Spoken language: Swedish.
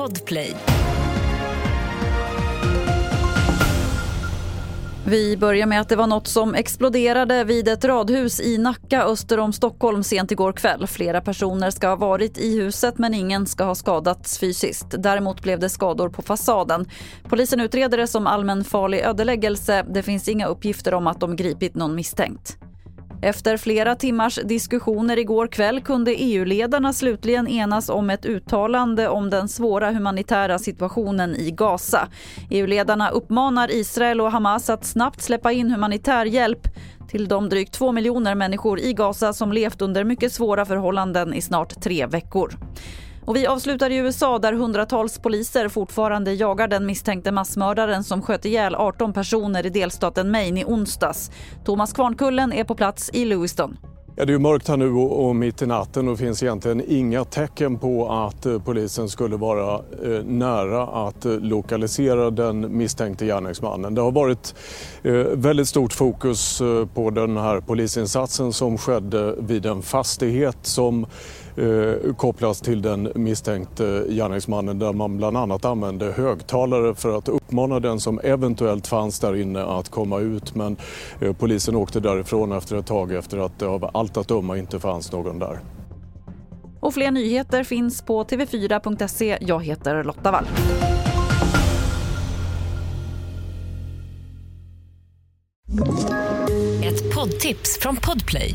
Podplay. Vi börjar med att det var något som exploderade vid ett radhus i Nacka öster om Stockholm sent igår kväll. Flera personer ska ha varit i huset men ingen ska ha skadats fysiskt. Däremot blev det skador på fasaden. Polisen utreder det som allmänfarlig ödeläggelse. Det finns inga uppgifter om att de gripit någon misstänkt. Efter flera timmars diskussioner igår kväll kunde EU-ledarna slutligen enas om ett uttalande om den svåra humanitära situationen i Gaza. EU-ledarna uppmanar Israel och Hamas att snabbt släppa in humanitär hjälp till de drygt två miljoner människor i Gaza som levt under mycket svåra förhållanden i snart tre veckor. Och vi avslutar i USA där hundratals poliser fortfarande jagar den misstänkte massmördaren som sköt ihjäl 18 personer i delstaten Maine i onsdags. Thomas Kvarnkullen är på plats i Lewiston. Ja, det är mörkt här nu och, mitt i natten och det finns egentligen inga tecken på att eh, polisen skulle vara eh, nära att eh, lokalisera den misstänkte gärningsmannen. Det har varit väldigt stort fokus på den här polisinsatsen som skedde vid en fastighet som eh, kopplas till den misstänkte gärningsmannen där man bland annat använde högtalare för att uppmana den som eventuellt fanns där inne att komma ut. Men eh, polisen åkte därifrån efter ett tag efter att det av allt att döma inte fanns någon där. Och fler nyheter finns på tv4.se. Jag heter Lotta Wall. Ett poddtips från Podplay.